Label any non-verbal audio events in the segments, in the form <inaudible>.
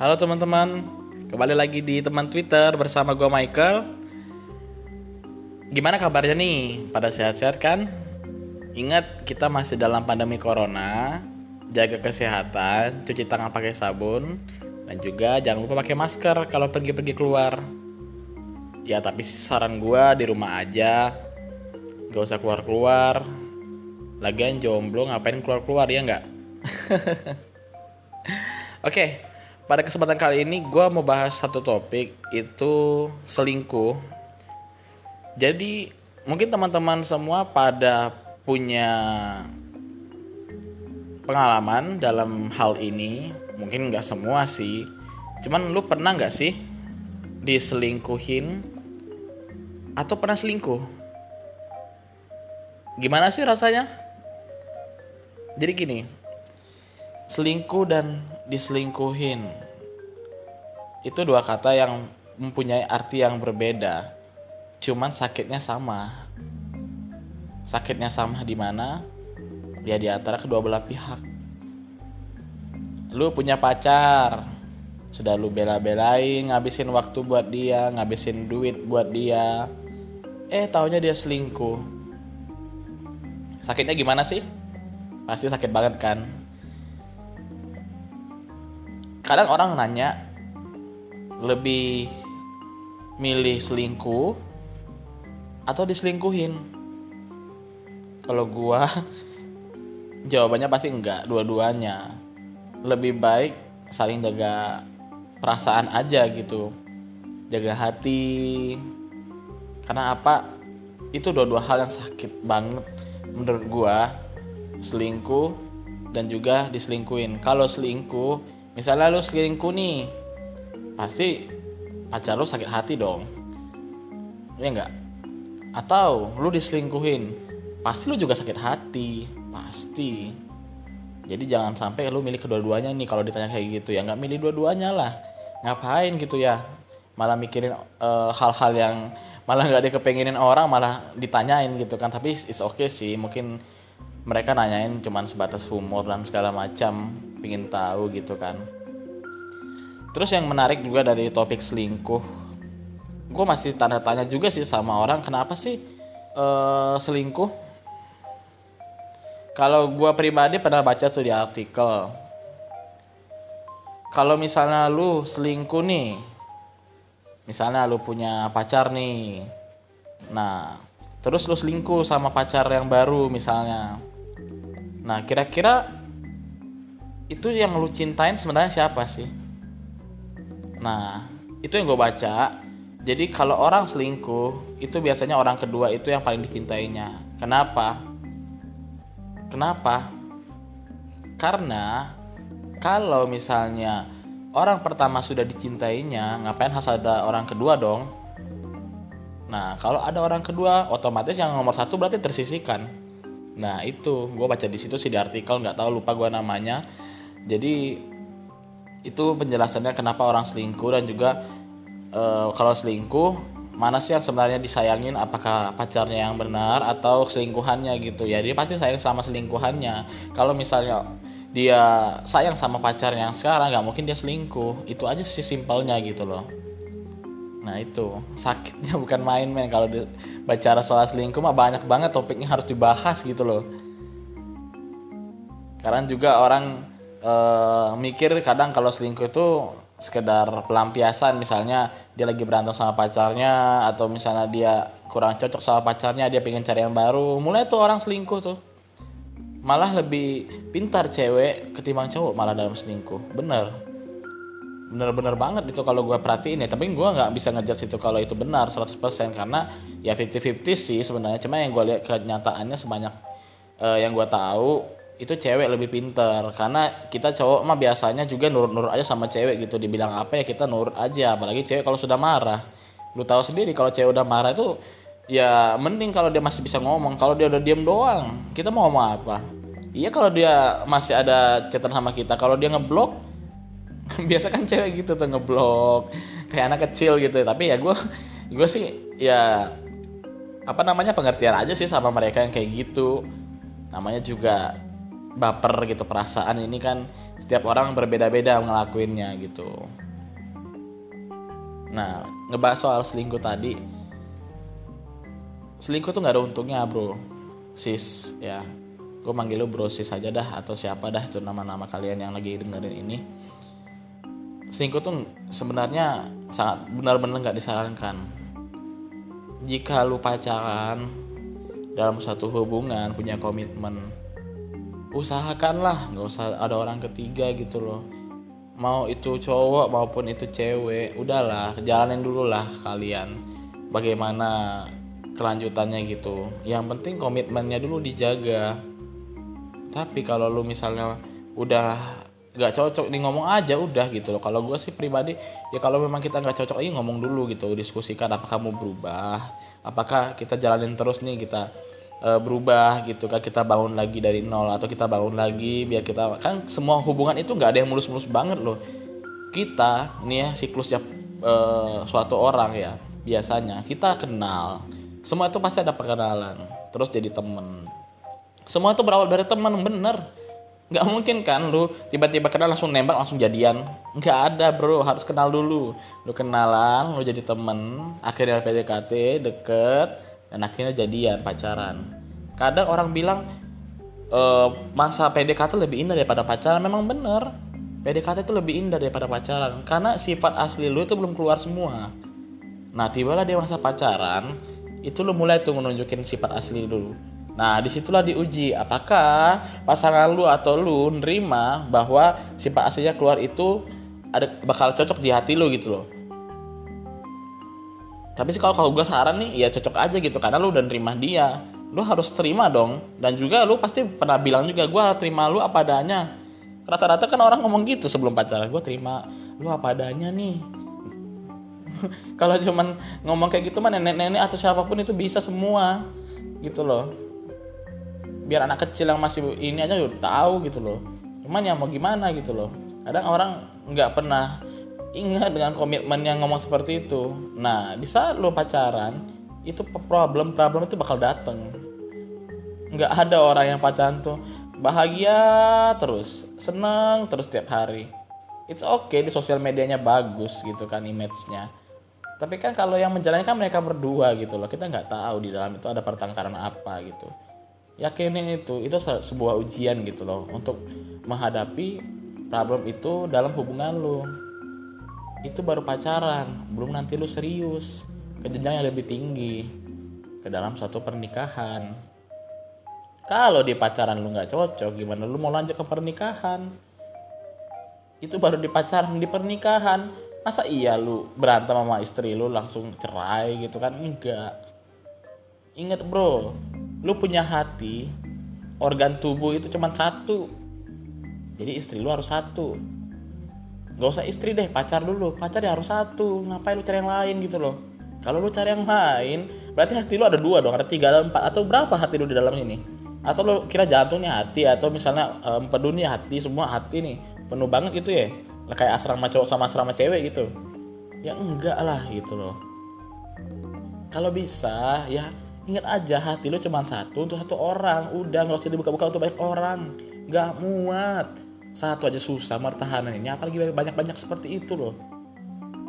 Halo teman-teman, kembali lagi di teman Twitter bersama gue Michael. Gimana kabarnya nih? Pada sehat-sehat kan? Ingat kita masih dalam pandemi corona, jaga kesehatan, cuci tangan pakai sabun, dan juga jangan lupa pakai masker kalau pergi-pergi keluar. Ya tapi saran gue di rumah aja, gak usah keluar-keluar. Lagian jomblo ngapain keluar-keluar ya nggak? <laughs> Oke, pada kesempatan kali ini gue mau bahas satu topik itu selingkuh. Jadi mungkin teman-teman semua pada punya pengalaman dalam hal ini. Mungkin nggak semua sih. Cuman lu pernah nggak sih diselingkuhin atau pernah selingkuh? Gimana sih rasanya? Jadi gini, selingkuh dan diselingkuhin. Itu dua kata yang mempunyai arti yang berbeda. Cuman sakitnya sama. Sakitnya sama di mana? Ya di antara kedua belah pihak. Lu punya pacar. Sudah lu bela-belain ngabisin waktu buat dia ngabisin duit buat dia. Eh taunya dia selingkuh. Sakitnya gimana sih? Pasti sakit banget kan kadang orang nanya lebih milih selingkuh atau diselingkuhin? Kalau gua <laughs> jawabannya pasti enggak dua-duanya. Lebih baik saling jaga perasaan aja gitu. Jaga hati. Karena apa? Itu dua-dua hal yang sakit banget menurut gua selingkuh dan juga diselingkuhin. Kalau selingkuh misalnya lu selingkuh nih pasti pacar lu sakit hati dong. Ya enggak atau lu diselingkuhin pasti lu juga sakit hati. Pasti. Jadi jangan sampai lu milih kedua-duanya nih kalau ditanya kayak gitu ya. Nggak milih dua-duanya lah. Ngapain gitu ya? Malah mikirin hal hal-hal yang malah nggak dikepengenin orang malah ditanyain gitu kan. Tapi it's okay sih. Mungkin mereka nanyain cuman sebatas humor dan segala macam pingin tahu gitu kan. Terus yang menarik juga dari topik selingkuh gue masih tanda tanya juga sih sama orang kenapa sih uh, selingkuh? Kalau gue pribadi pernah baca tuh di artikel kalau misalnya lu selingkuh nih misalnya lu punya pacar nih nah terus lu selingkuh sama pacar yang baru misalnya nah kira-kira itu yang lu cintain sebenarnya siapa sih? Nah, itu yang gue baca. Jadi kalau orang selingkuh, itu biasanya orang kedua itu yang paling dicintainya. Kenapa? Kenapa? Karena kalau misalnya orang pertama sudah dicintainya, ngapain harus ada orang kedua dong? Nah, kalau ada orang kedua, otomatis yang nomor satu berarti tersisihkan. Nah, itu. Gue baca di situ sih di artikel, nggak tahu lupa gue namanya. Jadi itu penjelasannya kenapa orang selingkuh dan juga e, kalau selingkuh mana sih yang sebenarnya disayangin? Apakah pacarnya yang benar atau selingkuhannya gitu ya? Dia pasti sayang sama selingkuhannya. Kalau misalnya dia sayang sama pacarnya yang sekarang nggak mungkin dia selingkuh. Itu aja sih simpelnya gitu loh nah itu. Sakitnya bukan main-main kalau bicara soal selingkuh mah banyak banget topiknya harus dibahas gitu loh. Karena juga orang uh, mikir kadang kalau selingkuh itu sekedar pelampiasan. Misalnya dia lagi berantem sama pacarnya atau misalnya dia kurang cocok sama pacarnya dia pengen cari yang baru. Mulai tuh orang selingkuh tuh. Malah lebih pintar cewek ketimbang cowok malah dalam selingkuh. Bener bener-bener banget itu kalau gue perhatiin ya. Tapi gue nggak bisa ngejudge itu kalau itu benar 100% karena ya 50-50 sih sebenarnya. Cuma yang gue lihat kenyataannya sebanyak uh, yang gue tahu itu cewek lebih pinter. Karena kita cowok mah biasanya juga nurut-nurut aja sama cewek gitu. Dibilang apa ya kita nurut aja. Apalagi cewek kalau sudah marah. Lu tahu sendiri kalau cewek udah marah itu ya mending kalau dia masih bisa ngomong. Kalau dia udah diem doang kita mau ngomong apa? Iya kalau dia masih ada chatan sama kita. Kalau dia ngeblok <laughs> biasa kan cewek gitu tuh ngeblok kayak anak kecil gitu tapi ya gue gue sih ya apa namanya pengertian aja sih sama mereka yang kayak gitu. Namanya juga baper gitu perasaan ini kan setiap orang berbeda-beda ngelakuinnya gitu. Nah ngebahas soal selingkuh tadi selingkuh tuh nggak ada untungnya bro. Sis ya. Gue manggil lu bro sis aja dah atau siapa dah itu nama-nama kalian yang lagi dengerin ini selingkuh tuh sebenarnya sangat benar-benar nggak disarankan. Jika lu pacaran dalam satu hubungan punya komitmen usahakanlah nggak usah ada orang ketiga gitu loh. Mau itu cowok maupun itu cewek udahlah jalanin dulu lah kalian bagaimana kelanjutannya gitu. Yang penting komitmennya dulu dijaga. Tapi kalau lu misalnya udah nggak cocok nih ngomong aja udah gitu loh. Kalau gue sih pribadi ya kalau memang kita nggak cocok ini ngomong dulu gitu diskusikan apakah mau berubah apakah kita jalanin terus nih kita uh, berubah gitu kan kita bangun lagi dari nol atau kita bangun lagi biar kita kan semua hubungan itu nggak ada yang mulus-mulus banget loh. Kita nih ya siklusnya uh, suatu orang ya biasanya kita kenal semua itu pasti ada perkenalan terus jadi temen. Semua itu berawal dari teman bener nggak mungkin kan lu tiba-tiba kenal langsung nembak langsung jadian. Nggak ada bro. Harus kenal dulu. Lu kenalan lu jadi temen akhirnya PDKT deket dan akhirnya jadian pacaran. Kadang orang bilang e, masa PDKT lebih indah daripada pacaran. Memang bener. PDKT itu lebih indah daripada pacaran. Karena sifat asli lu itu belum keluar semua. Nah tibalah dia masa pacaran itu lu mulai tuh menunjukin sifat asli dulu nah di situlah diuji apakah pasangan lu atau lu nerima bahwa sifat aslinya keluar itu ada bakal cocok di hati lu gitu loh. Tapi sih kalau kalau gue saran nih ya cocok aja gitu karena lu udah nerima dia. Lu harus terima dong. Dan juga lu pasti pernah bilang juga gue terima lu apa adanya. Rata-rata kan orang ngomong gitu sebelum pacaran gue terima lu apa adanya nih. <laughs> Kalau cuman ngomong kayak gitu mah nenek-nenek atau siapa pun itu bisa semua gitu loh biar anak kecil yang masih ini aja udah tahu gitu loh. Cuman ya mau gimana gitu loh. Kadang orang nggak pernah ingat dengan komitmen yang ngomong seperti itu. Nah di saat lo pacaran itu problem problem itu bakal dateng. Nggak ada orang yang pacaran tuh bahagia terus seneng terus tiap hari. It's okay di sosial medianya bagus gitu kan image-nya. Tapi kan kalau yang menjalankan mereka berdua gitu loh. Kita nggak tahu di dalam itu ada pertengkaran apa gitu yakinin itu itu sebuah ujian gitu loh untuk menghadapi problem itu dalam hubungan lo itu baru pacaran belum nanti lu serius ke jenjang yang lebih tinggi ke dalam suatu pernikahan. Kalau di pacaran lu nggak cocok gimana lu mau lanjut ke pernikahan? Itu baru di pacaran di pernikahan. Masa iya lu berantem sama istri lu langsung cerai gitu kan? Enggak inget bro lu punya hati organ tubuh itu cuma satu. Jadi istri lu harus satu. Gak usah istri deh pacar dulu. Pacar ya harus satu. Ngapain lu cari yang lain gitu loh. Kalau lu cari yang lain berarti hati lu ada dua dong. Ada tiga atau empat. Atau berapa hati lu di dalam ini? Atau lu kira jantungnya hati atau misalnya um, dunia hati semua hati nih. Penuh banget gitu ya. Kayak asrama cowok sama asrama cewek gitu. Ya enggak lah gitu loh. Kalau bisa ya ingat aja hati lu cuma satu untuk satu orang. Udah nggak usah dibuka-buka untuk banyak orang. Nggak muat. Satu aja susah mertahanan ini. Apalagi banyak-banyak seperti itu loh.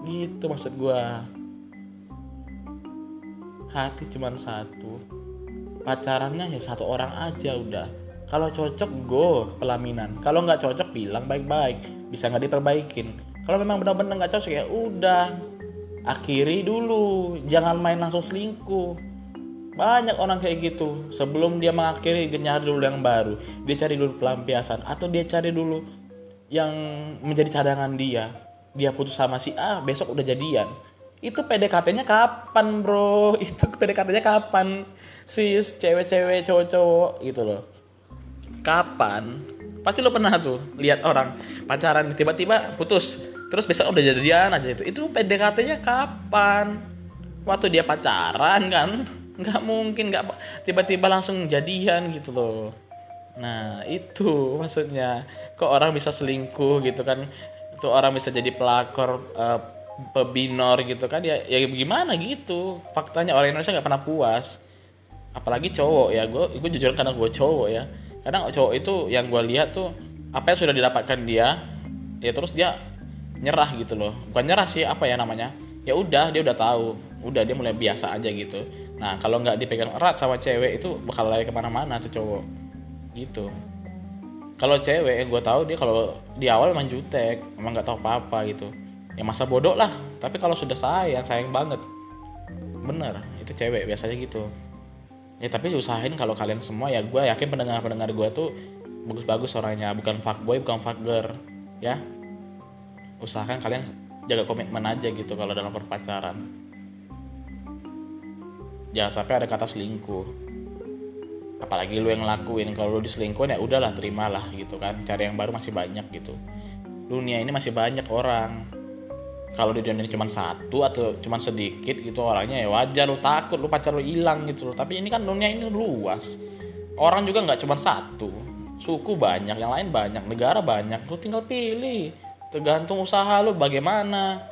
Gitu maksud gue hati cuma satu. Pacarannya ya satu orang aja udah. Kalau cocok go pelaminan. Kalau nggak cocok bilang baik-baik. Bisa nggak diperbaikin. Kalau memang benar-benar nggak cocok ya udah. Akhiri dulu. Jangan main langsung selingkuh banyak orang kayak gitu. Sebelum dia mengakhiri dia dulu yang baru. Dia cari dulu pelampiasan. Atau dia cari dulu yang menjadi cadangan dia. Dia putus sama si A besok udah jadian. Itu PDKT-nya kapan bro? <laughs> Itu PDKT-nya kapan? Si cewek-cewek cowok-cowok gitu loh. Kapan? Pasti lo pernah tuh lihat orang pacaran tiba-tiba putus. Terus besok udah jadian aja itu. Itu PDKT-nya kapan? Waktu dia pacaran kan nggak mungkin nggak tiba-tiba langsung jadian gitu loh. Nah itu <laughs> maksudnya. Kok orang bisa selingkuh gitu kan? Itu orang bisa jadi pelakor uh, pebinor gitu kan? Ya ya gimana gitu? Faktanya orang Indonesia nggak pernah puas. Apalagi cowok ya. Gue gue jujur karena gue cowok ya. Kadang cowok itu yang gue lihat tuh apa yang sudah didapatkan dia ya terus dia nyerah gitu loh. Bukan nyerah sih apa ya namanya? Ya udah dia udah tahu udah dia mulai biasa aja gitu. Nah kalau nggak dipegang erat sama cewek itu bakal lari ke mana-mana tuh cowok. Gitu. Kalau cewek gue tahu dia kalau di awal emang jutek emang nggak tahu apa-apa gitu. Ya masa bodoh lah. Tapi kalau sudah sayang sayang banget. Bener itu cewek biasanya gitu. Ya tapi usahain kalau kalian semua ya gue yakin pendengar-pendengar gue tuh bagus-bagus orangnya. Bukan fuckboy bukan fuckgirl ya. Usahakan kalian jaga komitmen aja gitu kalau dalam berpacaran jangan sampai ada kata selingkuh. Apalagi lu yang ngelakuin. Kalau lu diselingkuhin ya udahlah terimalah gitu kan. Cari yang baru masih banyak gitu. Dunia ini masih banyak orang. Kalau di dunia ini cuma satu atau cuma sedikit gitu orangnya ya wajar. Lu takut lu pacar lu hilang gitu loh. Tapi ini kan dunia ini luas. Orang juga nggak cuma satu. Suku banyak yang lain banyak negara banyak. Lu tinggal pilih. Tergantung usaha lu bagaimana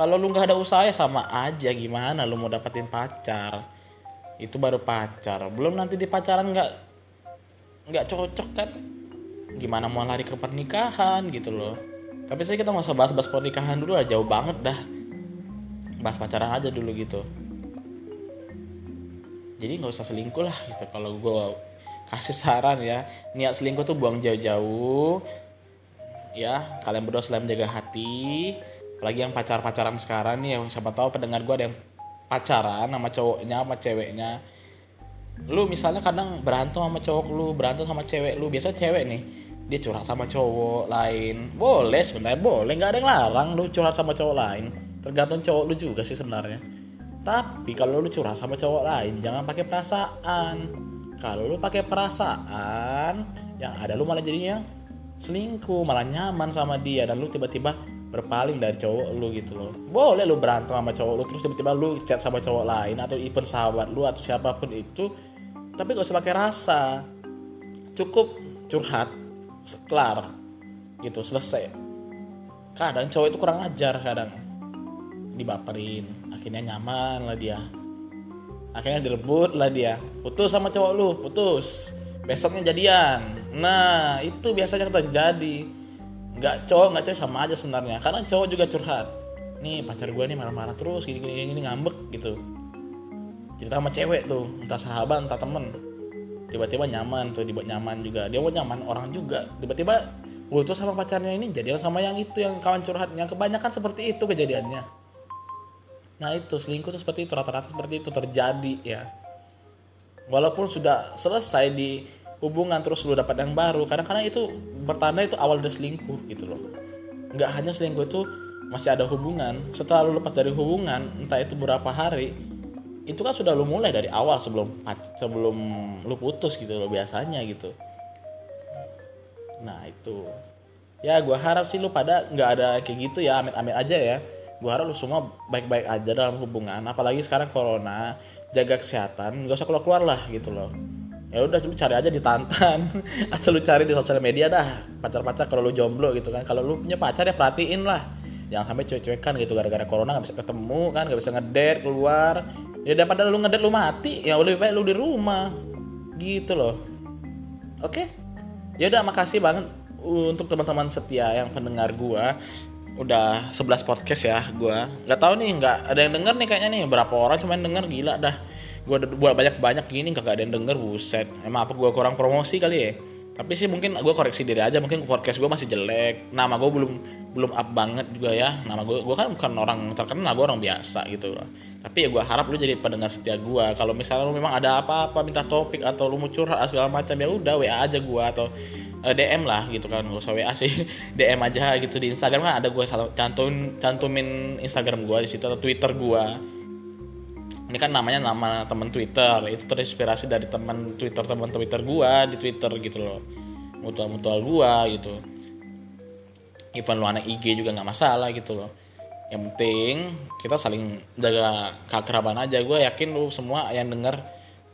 kalau lu nggak ada usaha ya sama aja gimana lu mau dapetin pacar? Itu baru pacar. Belum nanti di pacaran nggak nggak cocok kan? Gimana mau lari ke pernikahan gitu loh. Tapi saya kita nggak usah bahas-bahas pernikahan dulu aja jauh banget dah. Bahas pacaran aja dulu gitu. Jadi nggak usah selingkuh lah gitu kalau gue kasih saran ya. Niat selingkuh tuh buang jauh-jauh. Ya kalian berdua selalu menjaga hati apalagi yang pacar-pacaran sekarang nih yang siapa tahu pendengar gue ada yang pacaran sama cowoknya sama ceweknya. Lu misalnya kadang berantem sama cowok lu berantem sama cewek lu biasa cewek nih dia curhat sama cowok lain. Boleh sebenarnya boleh nggak ada yang larang lu curhat sama cowok lain. Tergantung cowok lu juga sih sebenarnya. Tapi kalau lu curhat sama cowok lain jangan pakai perasaan. Kalau lu pakai perasaan yang ada lu malah jadinya selingkuh malah nyaman sama dia dan lu tiba-tiba berpaling dari cowok lu gitu loh. Boleh lu berantem sama cowok lu terus tiba-tiba lu chat sama cowok lain atau even sahabat lu atau siapa pun itu tapi gak usah pakai rasa. Cukup curhat kelar gitu selesai. Kadang cowok itu kurang ajar kadang dibaperin akhirnya nyaman lah dia. Akhirnya direbut lah dia. Putus sama cowok lu putus. Besoknya jadian. Nah itu biasanya terjadi nggak cowok nggak cewek sama aja sebenarnya. Karena cowok juga curhat. Nih pacar gue nih marah-marah terus gini gini gini ngambek gitu. Cerita sama cewek tuh entah sahabat entah temen. Tiba-tiba nyaman tuh dibuat nyaman juga. Dia mau nyaman orang juga. Tiba-tiba gue tuh sama pacarnya ini jadian sama yang itu yang kawan curhat. Yang kebanyakan seperti itu kejadiannya. Nah itu selingkuh tuh seperti itu rata-rata seperti itu terjadi ya. Walaupun sudah selesai di hubungan terus lu dapat yang baru. Kadang-kadang itu bertanda itu awal dari selingkuh gitu loh. Nggak hanya selingkuh itu masih ada hubungan. Setelah lu lepas dari hubungan entah itu berapa hari itu kan sudah lu mulai dari awal sebelum sebelum lu putus gitu loh biasanya gitu. Nah itu. Ya gue harap sih lu pada nggak ada kayak gitu ya amit-amit aja ya. Gue harap lu semua baik-baik aja dalam hubungan. Apalagi sekarang corona jaga kesehatan nggak usah keluar keluar lah gitu loh ya udah lu cari aja di Tantan. <laughs> Atau lu cari di sosial media dah. Pacar-pacar kalau lu jomblo gitu kan. Kalau lu punya pacar ya perhatiin lah. Jangan sampai cuek-cuekan gitu. Gara-gara corona nggak bisa ketemu kan nggak bisa ngedate keluar. Ya daripada lu ngedate lu mati. Ya lebih baik lu di rumah. Gitu loh. Oke? Ya udah makasih banget untuk teman-teman setia yang pendengar gua. Udah 11 podcast ya gua. Nggak tahu nih nggak ada yang denger nih kayaknya nih. Berapa orang cuma yang denger? Gila dah gue buat banyak banyak gini kagak ada yang denger buset. Emang apa gue kurang promosi kali ya? Tapi sih mungkin gue koreksi diri aja mungkin podcast gue masih jelek. Nama gue belum belum up banget juga ya. Nama gue gue kan bukan orang terkenal gue orang biasa gitu loh. Tapi ya gue harap lu jadi pendengar setia gue kalau misalnya lu memang ada apa-apa minta topik atau lu mau curhat segala macam ya udah wa aja gue atau eh, DM lah gitu kan. Gak usah WA <laughs> sih DM aja gitu di Instagram kan ada gue cantumin cantumin Instagram gue di situ atau Twitter gue ini kan namanya nama teman Twitter. Itu terinspirasi dari teman Twitter teman Twitter gua di Twitter gitu loh. Mutual mutual gua gitu. Even lu anak IG juga nggak masalah gitu loh. Yang penting kita saling jaga keakraban aja. Gue yakin lu semua yang denger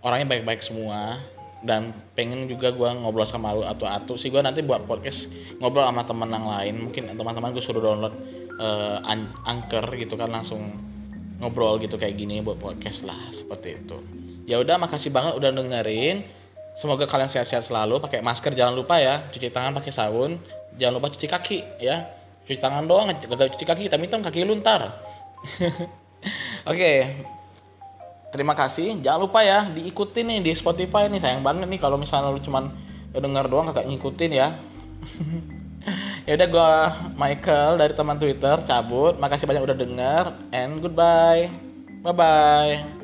orangnya baik-baik semua. Dan pengen juga gue ngobrol sama lu atau atu. Sih gue nanti buat podcast ngobrol sama teman yang lain. Mungkin teman-teman gue suruh download uh, anchor gitu kan langsung ngobrol gitu kayak gini buat podcast lah seperti itu ya udah makasih banget udah dengerin Semoga kalian sehat-sehat selalu, pakai masker jangan lupa ya, cuci tangan pakai sabun, jangan lupa cuci kaki ya. Cuci tangan doang, gagal cuci kaki, kita minta kaki lu ntar. <laughs> Oke. Terima kasih. Jangan lupa ya diikuti nih di Spotify nih. Sayang banget nih kalau misalnya lu cuman denger doang kagak ngikutin ya. <laughs> ya udah gua Michael dari teman Twitter cabut. Makasih banyak udah denger and goodbye. Bye bye.